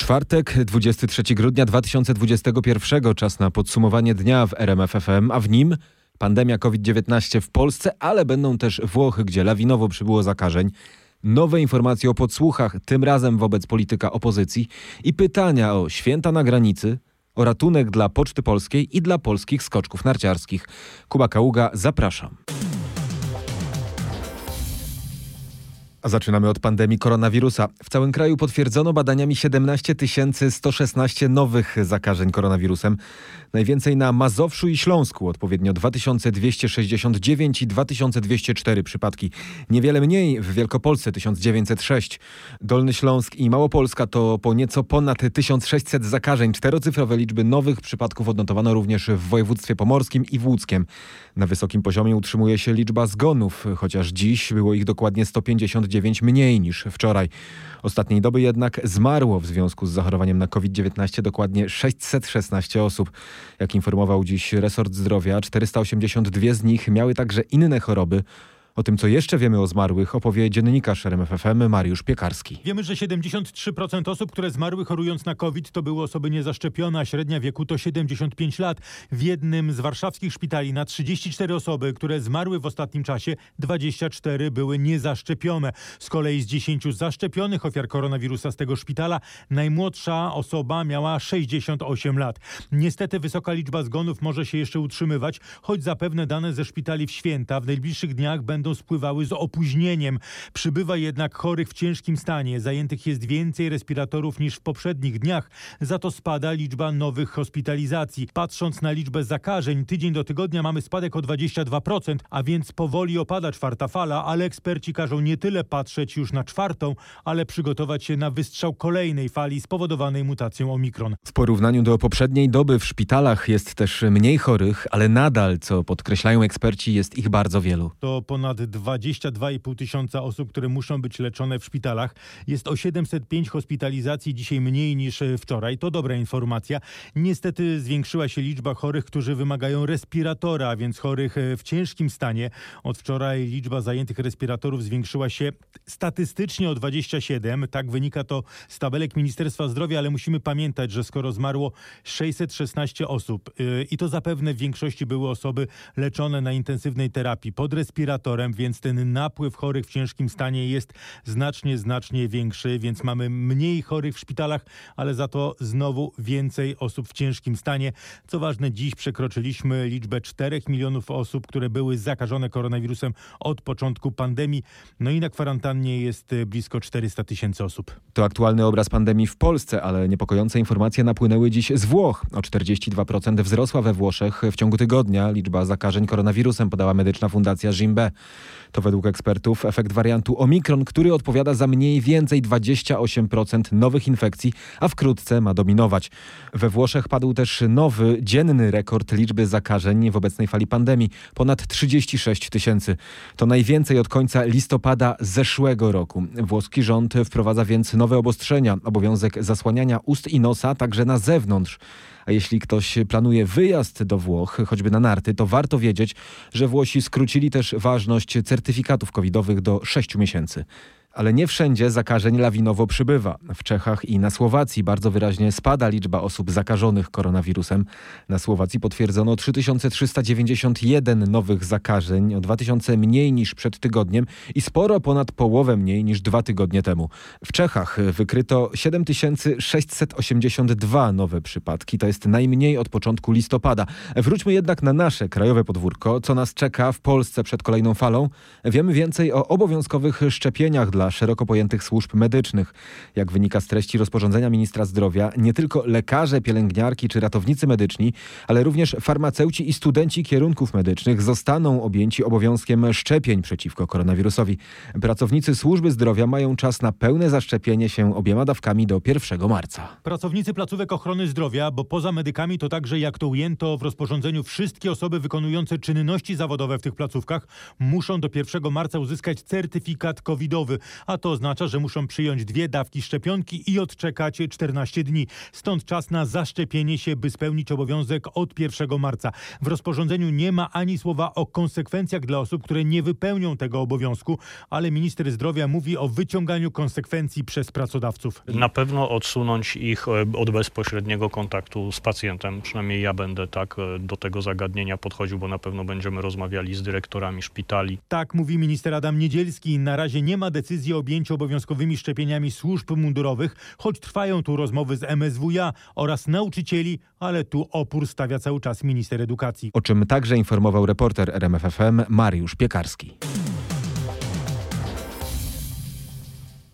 Czwartek, 23 grudnia 2021, czas na podsumowanie dnia w RMFFM, a w nim pandemia COVID-19 w Polsce, ale będą też Włochy, gdzie lawinowo przybyło zakażeń. Nowe informacje o podsłuchach, tym razem wobec polityka opozycji i pytania o święta na granicy, o ratunek dla Poczty Polskiej i dla polskich skoczków narciarskich. Kuba Kaługa, zapraszam. Zaczynamy od pandemii koronawirusa. W całym kraju potwierdzono badaniami 17 116 nowych zakażeń koronawirusem. Najwięcej na Mazowszu i Śląsku, odpowiednio 2269 i 2204 przypadki. Niewiele mniej w Wielkopolsce 1906. Dolny Śląsk i Małopolska to po nieco ponad 1600 zakażeń. Czterocyfrowe liczby nowych przypadków odnotowano również w województwie pomorskim i w łódzkiem. Na wysokim poziomie utrzymuje się liczba zgonów, chociaż dziś było ich dokładnie 159 mniej niż wczoraj. Ostatniej doby jednak zmarło w związku z zachorowaniem na COVID-19 dokładnie 616 osób. Jak informował dziś resort zdrowia, 482 z nich miały także inne choroby. O tym, co jeszcze wiemy o zmarłych, opowie dziennikarz RMFFM Mariusz Piekarski. Wiemy, że 73% osób, które zmarły chorując na COVID, to były osoby niezaszczepione, a średnia wieku to 75 lat. W jednym z warszawskich szpitali na 34 osoby, które zmarły w ostatnim czasie, 24 były niezaszczepione. Z kolei z 10 zaszczepionych ofiar koronawirusa z tego szpitala, najmłodsza osoba miała 68 lat. Niestety wysoka liczba zgonów może się jeszcze utrzymywać, choć zapewne dane ze szpitali w święta w najbliższych dniach będą będą spływały z opóźnieniem. Przybywa jednak chorych w ciężkim stanie. Zajętych jest więcej respiratorów niż w poprzednich dniach. Za to spada liczba nowych hospitalizacji. Patrząc na liczbę zakażeń, tydzień do tygodnia mamy spadek o 22%, a więc powoli opada czwarta fala, ale eksperci każą nie tyle patrzeć już na czwartą, ale przygotować się na wystrzał kolejnej fali spowodowanej mutacją Omikron. W porównaniu do poprzedniej doby w szpitalach jest też mniej chorych, ale nadal, co podkreślają eksperci, jest ich bardzo wielu. To ponad 22,5 tysiąca osób, które muszą być leczone w szpitalach. Jest o 705 hospitalizacji dzisiaj mniej niż e, wczoraj. To dobra informacja. Niestety zwiększyła się liczba chorych, którzy wymagają respiratora, a więc chorych e, w ciężkim stanie. Od wczoraj liczba zajętych respiratorów zwiększyła się statystycznie o 27. Tak wynika to z tabelek Ministerstwa Zdrowia, ale musimy pamiętać, że skoro zmarło 616 osób e, i to zapewne w większości były osoby leczone na intensywnej terapii pod respiratorem, więc ten napływ chorych w ciężkim stanie jest znacznie, znacznie większy, więc mamy mniej chorych w szpitalach, ale za to znowu więcej osób w ciężkim stanie. Co ważne, dziś przekroczyliśmy liczbę 4 milionów osób, które były zakażone koronawirusem od początku pandemii. No i na kwarantannie jest blisko 400 tysięcy osób. To aktualny obraz pandemii w Polsce, ale niepokojące informacje napłynęły dziś z Włoch. O 42% wzrosła we Włoszech w ciągu tygodnia liczba zakażeń koronawirusem, podała medyczna fundacja Jimbe. To według ekspertów efekt wariantu Omikron, który odpowiada za mniej więcej 28% nowych infekcji, a wkrótce ma dominować. We Włoszech padł też nowy dzienny rekord liczby zakażeń w obecnej fali pandemii ponad 36 tysięcy. To najwięcej od końca listopada zeszłego roku. Włoski rząd wprowadza więc nowe obostrzenia, obowiązek zasłaniania ust i nosa także na zewnątrz. A jeśli ktoś planuje wyjazd do Włoch, choćby na narty, to warto wiedzieć, że Włosi skrócili też ważność certyfikatów covidowych do 6 miesięcy ale nie wszędzie zakażeń lawinowo przybywa. W Czechach i na Słowacji bardzo wyraźnie spada liczba osób zakażonych koronawirusem. Na Słowacji potwierdzono 3391 nowych zakażeń, o 2000 mniej niż przed tygodniem i sporo ponad połowę mniej niż dwa tygodnie temu. W Czechach wykryto 7682 nowe przypadki, to jest najmniej od początku listopada. Wróćmy jednak na nasze krajowe podwórko, co nas czeka w Polsce przed kolejną falą. Wiemy więcej o obowiązkowych szczepieniach dla szeroko pojętych służb medycznych. Jak wynika z treści rozporządzenia ministra zdrowia, nie tylko lekarze, pielęgniarki czy ratownicy medyczni, ale również farmaceuci i studenci kierunków medycznych zostaną objęci obowiązkiem szczepień przeciwko koronawirusowi. Pracownicy służby zdrowia mają czas na pełne zaszczepienie się obiema dawkami do 1 marca. Pracownicy placówek ochrony zdrowia, bo poza medykami to także jak to ujęto w rozporządzeniu wszystkie osoby wykonujące czynności zawodowe w tych placówkach muszą do 1 marca uzyskać certyfikat covidowy. A to oznacza, że muszą przyjąć dwie dawki szczepionki i odczekać 14 dni. Stąd czas na zaszczepienie się, by spełnić obowiązek od 1 marca. W rozporządzeniu nie ma ani słowa o konsekwencjach dla osób, które nie wypełnią tego obowiązku, ale minister zdrowia mówi o wyciąganiu konsekwencji przez pracodawców. Na pewno odsunąć ich e, od bezpośredniego kontaktu z pacjentem. Przynajmniej ja będę tak e, do tego zagadnienia podchodził, bo na pewno będziemy rozmawiali z dyrektorami szpitali. Tak mówi minister Adam Niedzielski. Na razie nie ma decyzji o objęciu obowiązkowymi szczepieniami służb mundurowych, choć trwają tu rozmowy z MSWiA oraz nauczycieli, ale tu opór stawia cały czas minister edukacji. O czym także informował reporter RMFFM Mariusz Piekarski.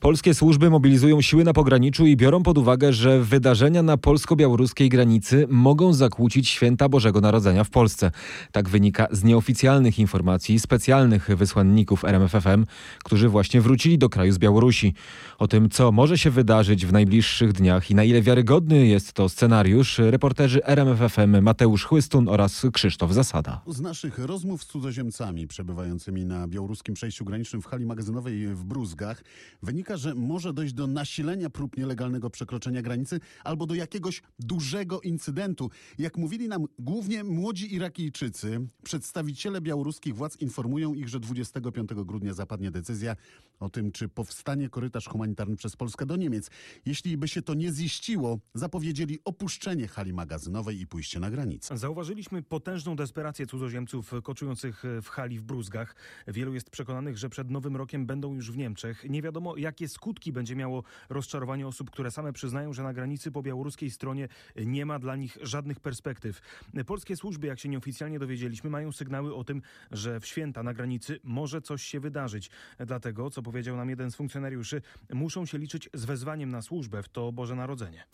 Polskie służby mobilizują siły na pograniczu i biorą pod uwagę, że wydarzenia na polsko-białoruskiej granicy mogą zakłócić święta Bożego Narodzenia w Polsce. Tak wynika z nieoficjalnych informacji specjalnych wysłanników RMFFM, którzy właśnie wrócili do kraju z Białorusi. O tym, co może się wydarzyć w najbliższych dniach i na ile wiarygodny jest to scenariusz, reporterzy RMFFM Mateusz Chłystun oraz Krzysztof Zasada. Z naszych rozmów z cudzoziemcami przebywającymi na białoruskim przejściu granicznym w hali magazynowej w Bruzgach wynika, że może dojść do nasilenia prób nielegalnego przekroczenia granicy albo do jakiegoś dużego incydentu. Jak mówili nam głównie młodzi Irakijczycy, przedstawiciele białoruskich władz informują ich, że 25 grudnia zapadnie decyzja o tym, czy powstanie korytarz humanitarny przez Polskę do Niemiec. Jeśli by się to nie ziściło, zapowiedzieli opuszczenie hali magazynowej i pójście na granicę. Zauważyliśmy potężną desperację cudzoziemców koczujących w hali w Bruzgach. Wielu jest przekonanych, że przed nowym rokiem będą już w Niemczech. Nie wiadomo, jakie skutki będzie miało rozczarowanie osób, które same przyznają, że na granicy po białoruskiej stronie nie ma dla nich żadnych perspektyw. Polskie służby, jak się nieoficjalnie dowiedzieliśmy, mają sygnały o tym, że w święta na granicy może coś się wydarzyć. Dlatego, co powiedział nam jeden z funkcjonariuszy, muszą się liczyć z wezwaniem na służbę w to Boże Narodzenie.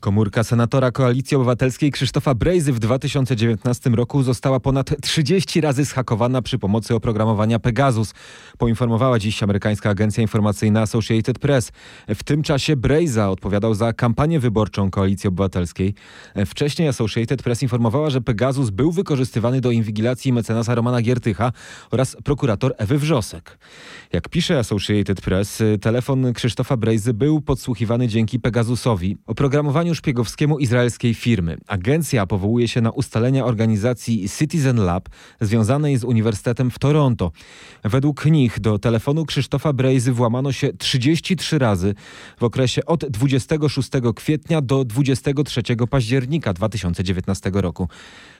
Komórka senatora Koalicji Obywatelskiej Krzysztofa Brejzy w 2019 roku została ponad 30 razy zhakowana przy pomocy oprogramowania Pegasus, poinformowała dziś amerykańska agencja informacyjna Associated Press. W tym czasie Brejza odpowiadał za kampanię wyborczą Koalicji Obywatelskiej. Wcześniej Associated Press informowała, że Pegasus był wykorzystywany do inwigilacji mecenasa Romana Giertycha oraz prokurator Ewy Wrzosek. Jak pisze Associated Press, telefon Krzysztofa Brejzy był podsłuchiwany dzięki Pegasusowi. Oprogramowanie szpiegowskiemu izraelskiej firmy. Agencja powołuje się na ustalenia organizacji Citizen Lab związanej z Uniwersytetem w Toronto. Według nich do telefonu Krzysztofa Brejzy włamano się 33 razy w okresie od 26 kwietnia do 23 października 2019 roku.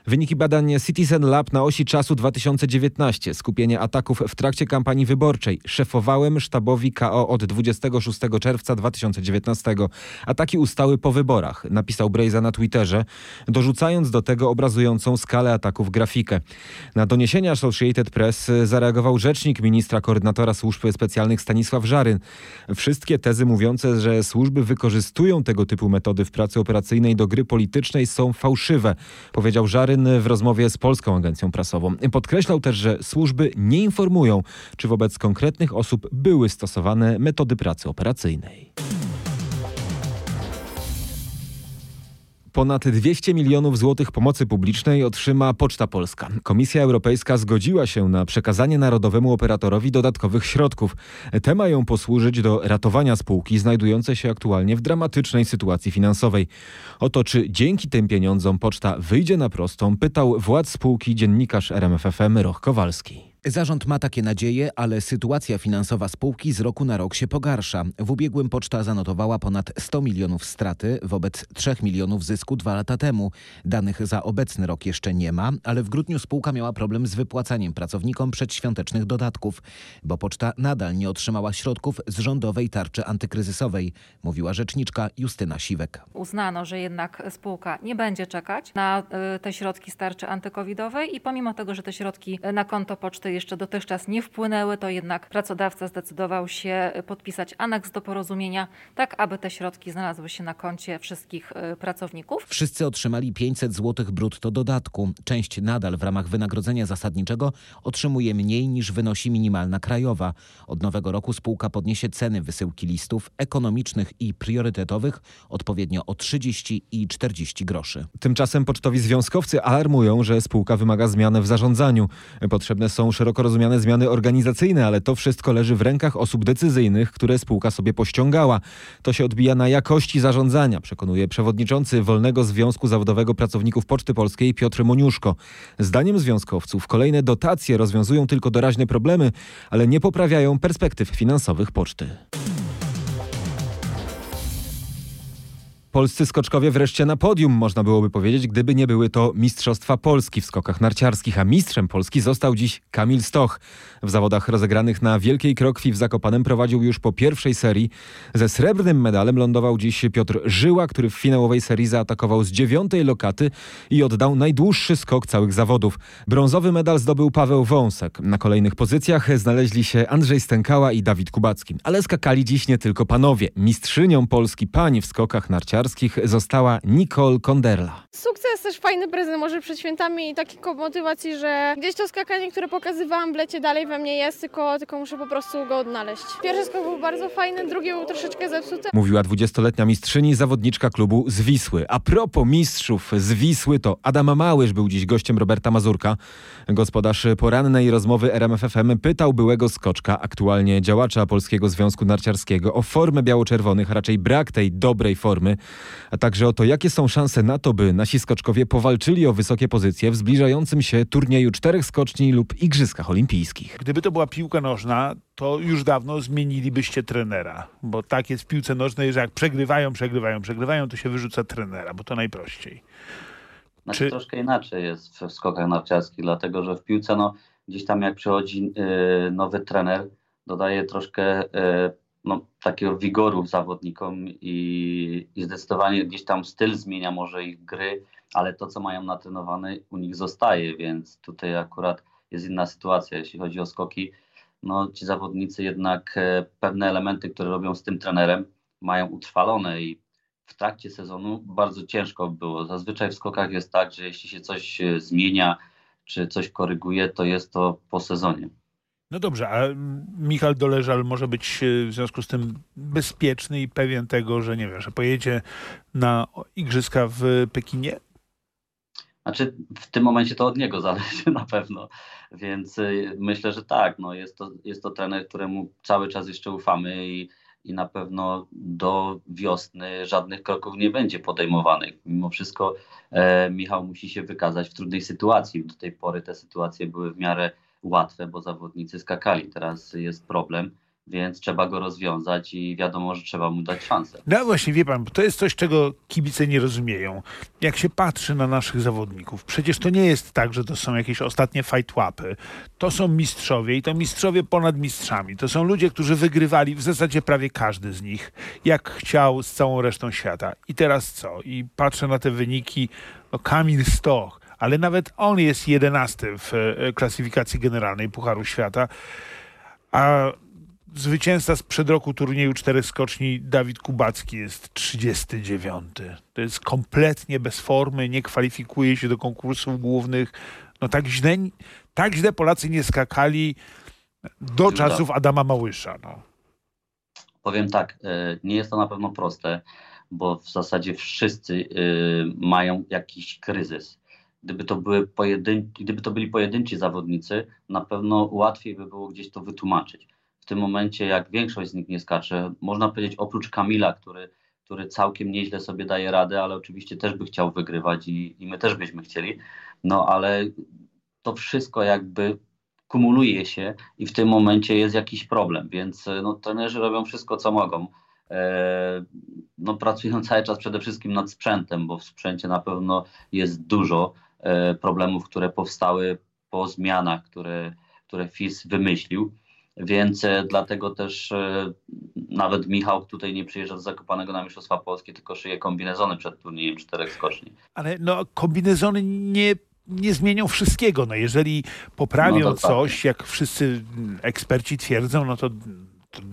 Wyniki badań Citizen Lab na osi czasu 2019. Skupienie ataków w trakcie kampanii wyborczej. Szefowałem sztabowi KO od 26 czerwca 2019. Ataki ustały po wyborach, napisał Brejza na Twitterze, dorzucając do tego obrazującą skalę ataków grafikę. Na doniesienia Associated Press zareagował rzecznik ministra koordynatora służb specjalnych Stanisław Żaryn. Wszystkie tezy mówiące, że służby wykorzystują tego typu metody w pracy operacyjnej do gry politycznej są fałszywe, powiedział Żaryn w rozmowie z Polską Agencją Prasową. Podkreślał też, że służby nie informują, czy wobec konkretnych osób były stosowane metody pracy operacyjnej. Ponad 200 milionów złotych pomocy publicznej otrzyma Poczta Polska. Komisja Europejska zgodziła się na przekazanie narodowemu operatorowi dodatkowych środków. Te mają posłużyć do ratowania spółki znajdującej się aktualnie w dramatycznej sytuacji finansowej. O to, czy dzięki tym pieniądzom poczta wyjdzie na prostą, pytał władz spółki dziennikarz RMFFM Roch Kowalski. Zarząd ma takie nadzieje, ale sytuacja finansowa spółki z roku na rok się pogarsza. W ubiegłym poczta zanotowała ponad 100 milionów straty wobec 3 milionów zysku dwa lata temu. Danych za obecny rok jeszcze nie ma, ale w grudniu spółka miała problem z wypłacaniem pracownikom przedświątecznych dodatków, bo poczta nadal nie otrzymała środków z rządowej tarczy antykryzysowej, mówiła rzeczniczka Justyna Siwek. Uznano, że jednak spółka nie będzie czekać na y, te środki z tarczy antykowidowej i pomimo tego, że te środki na konto poczty jeszcze dotychczas nie wpłynęły, to jednak pracodawca zdecydował się podpisać aneks do porozumienia, tak aby te środki znalazły się na koncie wszystkich y, pracowników. Wszyscy otrzymali 500 zł brutto dodatku. Część nadal w ramach wynagrodzenia zasadniczego otrzymuje mniej niż wynosi minimalna krajowa. Od nowego roku spółka podniesie ceny wysyłki listów ekonomicznych i priorytetowych odpowiednio o 30 i 40 groszy. Tymczasem pocztowi związkowcy alarmują, że spółka wymaga zmiany w zarządzaniu. Potrzebne są szeroko rozumiane zmiany organizacyjne, ale to wszystko leży w rękach osób decyzyjnych, które spółka sobie pościągała. To się odbija na jakości zarządzania, przekonuje przewodniczący Wolnego Związku Zawodowego Pracowników Poczty Polskiej Piotr Moniuszko. Zdaniem związkowców kolejne dotacje rozwiązują tylko doraźne problemy, ale nie poprawiają perspektyw finansowych poczty. Polscy skoczkowie wreszcie na podium, można byłoby powiedzieć, gdyby nie były to Mistrzostwa Polski w skokach narciarskich, a mistrzem Polski został dziś Kamil Stoch. W zawodach rozegranych na Wielkiej Krokwi w Zakopanem prowadził już po pierwszej serii. Ze srebrnym medalem lądował dziś Piotr Żyła, który w finałowej serii zaatakował z dziewiątej lokaty i oddał najdłuższy skok całych zawodów. Brązowy medal zdobył Paweł Wąsek. Na kolejnych pozycjach znaleźli się Andrzej Stękała i Dawid Kubacki. Ale skakali dziś nie tylko panowie. Mistrzynią Polski pani w skokach narciarskich została Nicole Konderla. Sukces, też fajny prezent może przed świętami i taki motywacji, że gdzieś to skakanie, które pokazywałam w lecie dalej we mnie jest, tylko, tylko muszę po prostu go odnaleźć. Pierwszy skok był bardzo fajny, drugi był troszeczkę zepsuty. Mówiła 20-letnia mistrzyni, zawodniczka klubu z Wisły. A propos mistrzów z Wisły, to Adam Małysz był dziś gościem Roberta Mazurka. Gospodarz porannej rozmowy RMFFM pytał byłego skoczka, aktualnie działacza Polskiego Związku Narciarskiego, o formę biało-czerwonych, a raczej brak tej dobrej formy a także o to, jakie są szanse na to, by nasi skoczkowie powalczyli o wysokie pozycje w zbliżającym się turnieju czterech skoczni lub Igrzyskach Olimpijskich. Gdyby to była piłka nożna, to już dawno zmienilibyście trenera, bo tak jest w piłce nożnej, że jak przegrywają, przegrywają, przegrywają, to się wyrzuca trenera, bo to najprościej. Znaczy, Czy- Troszkę inaczej jest w skokach narciarskich, dlatego że w piłce no, gdzieś tam jak przychodzi y, nowy trener, dodaje troszkę y, no, takiego wigoru zawodnikom i, i zdecydowanie gdzieś tam styl zmienia może ich gry, ale to, co mają natrenowane, u nich zostaje, więc tutaj akurat jest inna sytuacja, jeśli chodzi o skoki. No, ci zawodnicy jednak e, pewne elementy, które robią z tym trenerem, mają utrwalone i w trakcie sezonu bardzo ciężko było. Zazwyczaj w skokach jest tak, że jeśli się coś e, zmienia, czy coś koryguje, to jest to po sezonie. No dobrze, a Michał Doleżal może być e, w związku z tym bezpieczny i pewien tego, że nie wiem, że pojedzie na igrzyska w Pekinie? Znaczy w tym momencie to od niego zależy na pewno, więc y, myślę, że tak, no jest, to, jest to trener, któremu cały czas jeszcze ufamy i, i na pewno do wiosny żadnych kroków nie będzie podejmowanych. Mimo wszystko e, Michał musi się wykazać w trudnej sytuacji. Do tej pory te sytuacje były w miarę łatwe, bo zawodnicy skakali. Teraz jest problem, więc trzeba go rozwiązać i wiadomo, że trzeba mu dać szansę. No właśnie, wie pan, to jest coś, czego kibice nie rozumieją. Jak się patrzy na naszych zawodników, przecież to nie jest tak, że to są jakieś ostatnie fight łapy. To są mistrzowie i to mistrzowie ponad mistrzami. To są ludzie, którzy wygrywali w zasadzie prawie każdy z nich, jak chciał z całą resztą świata. I teraz co? I patrzę na te wyniki, no Kamil Stoch, ale nawet on jest jedenasty w e, klasyfikacji generalnej Pucharu Świata, a zwycięzca sprzed roku turnieju czterech skoczni Dawid Kubacki jest 39. To jest kompletnie bez formy, nie kwalifikuje się do konkursów głównych. No tak źle, tak źle Polacy nie skakali do czasów Adama Małysza. No. Powiem tak, e, nie jest to na pewno proste, bo w zasadzie wszyscy e, mają jakiś kryzys. Gdyby to, były pojedyn- gdyby to byli pojedynczy zawodnicy, na pewno łatwiej by było gdzieś to wytłumaczyć. W tym momencie, jak większość z nich nie skacze, można powiedzieć oprócz Kamila, który, który całkiem nieźle sobie daje radę, ale oczywiście też by chciał wygrywać i, i my też byśmy chcieli, no ale to wszystko jakby kumuluje się i w tym momencie jest jakiś problem, więc no, trenerzy robią wszystko, co mogą. E, no, pracują cały czas przede wszystkim nad sprzętem, bo w sprzęcie na pewno jest dużo problemów, które powstały po zmianach, które, które FIS wymyślił. Więc e, dlatego też e, nawet Michał tutaj nie przyjeżdża z Zakopanego na Mistrzostwa Polskie, tylko szyje kombinezony przed turniejem czterech skoczni. Ale no, kombinezony nie, nie zmienią wszystkiego. No, jeżeli poprawią No dokładnie. coś, jak wszyscy mm, eksperci twierdzą, no to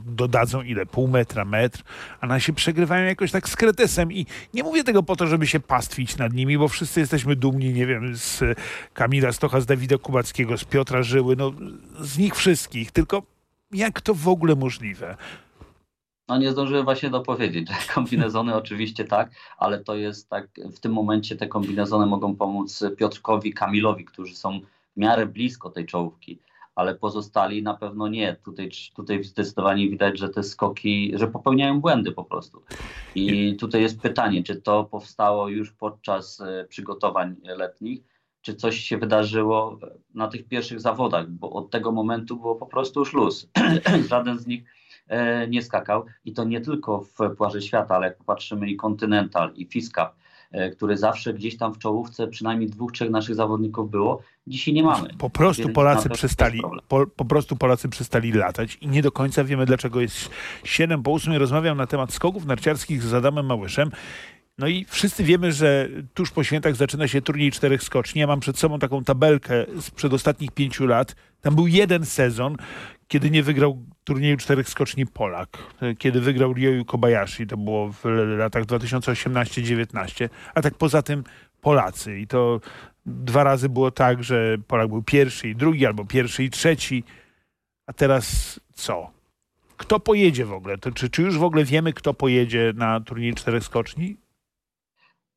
dodadzą ile? Pół metra, metr, a nasi przegrywają jakoś tak z kretesem i nie mówię tego po to, żeby się pastwić nad nimi, bo wszyscy jesteśmy dumni, nie wiem, z Kamila Stocha, z Dawida Kubackiego, z Piotra Żyły, no z nich wszystkich, tylko jak to w ogóle możliwe? No nie zdążyłem właśnie dopowiedzieć, kombinezony oczywiście tak, ale to jest tak, w tym momencie te kombinezony mogą pomóc Piotrkowi, Kamilowi, którzy są w miarę blisko tej czołówki, ale pozostali na pewno nie. Tutaj, tutaj zdecydowanie widać, że te skoki, że popełniają błędy po prostu. I tutaj jest pytanie, czy to powstało już podczas e, przygotowań letnich, czy coś się wydarzyło na tych pierwszych zawodach, bo od tego momentu było po prostu już luz. Żaden z nich e, nie skakał i to nie tylko w Płaży Świata, ale jak popatrzymy i Continental, i Fiskap, który zawsze gdzieś tam w czołówce przynajmniej dwych, trzech naszych zawodników było. Dzisiaj nie mamy. Po prostu Polacy przestali, po, po, prostu Polacy przestali latać i nie do końca wiemy, dlaczego jest 7 po 8. Rozmawiam na temat skoków narciarskich z Adamem Małyszem. No i wszyscy wiemy, że tuż po świętach zaczyna się turniej czterech skoczni. Ja mam przed sobą taką tabelkę sprzed ostatnich pięciu lat. Tam był jeden sezon, kiedy nie wygrał turnieju czterech skoczni Polak. Kiedy wygrał Ryoyu Kobayashi, to było w latach 2018-19, a tak poza tym Polacy. I to dwa razy było tak, że Polak był pierwszy i drugi, albo pierwszy i trzeci. A teraz co? Kto pojedzie w ogóle? To czy, czy już w ogóle wiemy, kto pojedzie na turniej czterech skoczni?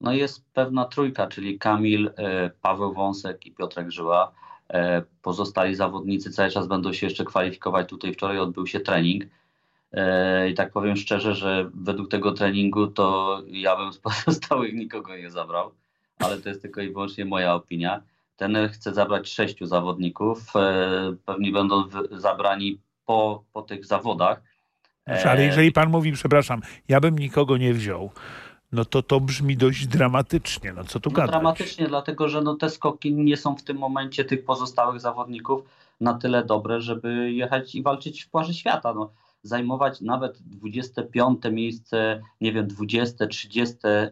No jest pewna trójka, czyli Kamil, e, Paweł Wąsek i Piotrek Żyła. E, pozostali zawodnicy cały czas będą się jeszcze kwalifikować. Tutaj wczoraj odbył się trening. E, I tak powiem szczerze, że według tego treningu to ja bym z pozostałych nikogo nie zabrał, ale to jest tylko i wyłącznie moja opinia. Ten chce zabrać sześciu zawodników. Pewnie będą zabrani po, po tych zawodach. Ale jeżeli pan mówi, przepraszam, ja bym nikogo nie wziął, no to to brzmi dość dramatycznie. No co tu no, gadać? Dramatycznie, dlatego że no, te skoki nie są w tym momencie tych pozostałych zawodników na tyle dobre, żeby jechać i walczyć w Płaży Świata. No, zajmować nawet 25 miejsce, nie wiem, 20, 30 e,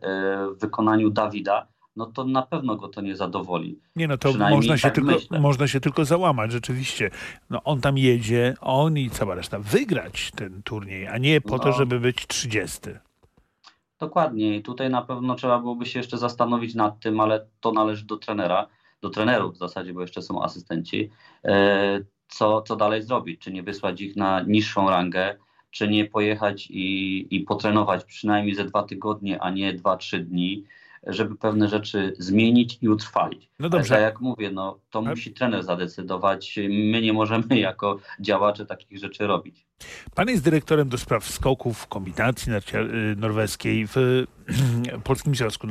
w wykonaniu Dawida, no to na pewno go to nie zadowoli. Nie, no to można się, tak tylko, można się tylko załamać, rzeczywiście. No on tam jedzie, on i cała reszta, wygrać ten turniej, a nie po no. to, żeby być 30. Dokładnie. I tutaj na pewno trzeba byłoby się jeszcze zastanowić nad tym, ale to należy do trenera, do trenerów w zasadzie, bo jeszcze są asystenci, e, co, co dalej zrobić. Czy nie wysłać ich na niższą rangę, czy nie pojechać i, i potrenować przynajmniej ze dwa tygodnie, a nie dwa, trzy dni żeby pewne rzeczy zmienić i utrwalić. No dobrze. Ale jak mówię, no, to musi trener zadecydować. My nie możemy jako działacze takich rzeczy robić. Pan jest dyrektorem do spraw skoków, kombinacji y, norweskiej w Polskim Związku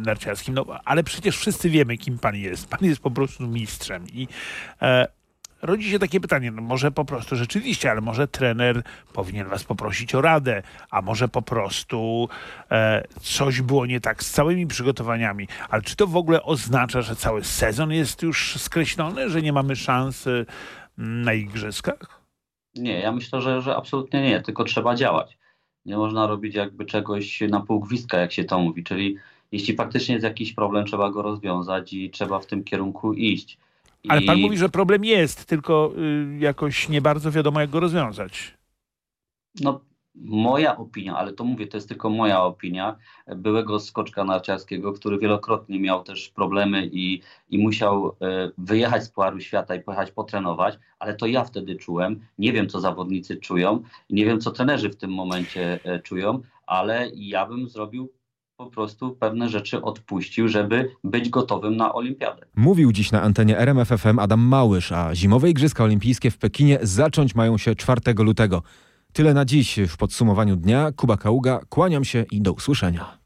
Narciarskim, no, ale przecież wszyscy wiemy, kim pan jest. Pan jest po prostu mistrzem i e, rodzi się takie pytanie, no może po prostu rzeczywiście, ale może trener powinien was poprosić o radę, a może po prostu e, coś było nie tak z całymi przygotowaniami. Ale czy to w ogóle oznacza, że cały sezon jest już skreślony, że nie mamy szans na igrzyskach? Nie, ja myślę, że, że absolutnie nie, tylko trzeba działać. Nie można robić jakby czegoś na pół gwizdka, jak się to mówi, czyli jeśli faktycznie jest jakiś problem, trzeba go rozwiązać i trzeba w tym kierunku iść. Ale pan mówi, że problem jest, tylko y, jakoś nie bardzo wiadomo, jak go rozwiązać. No, moja opinia, ale to mówię, to jest tylko moja opinia, byłego skoczka narciarskiego, który wielokrotnie miał też problemy i, i musiał e, wyjechać z Puaru Świata i pojechać potrenować, ale to ja wtedy czułem, nie wiem co zawodnicy czują, nie wiem co trenerzy w tym momencie e, czują, ale ja bym zrobił po prostu pewne rzeczy odpuścił, żeby być gotowym na olimpiadę. Mówił dziś na antenie RMFFM Adam Małysz, a zimowe Igrzyska Olimpijskie w Pekinie zacząć mają się 4 lutego. Tyle na dziś w podsumowaniu dnia. Kuba Kaługa, kłaniam się i do usłyszenia.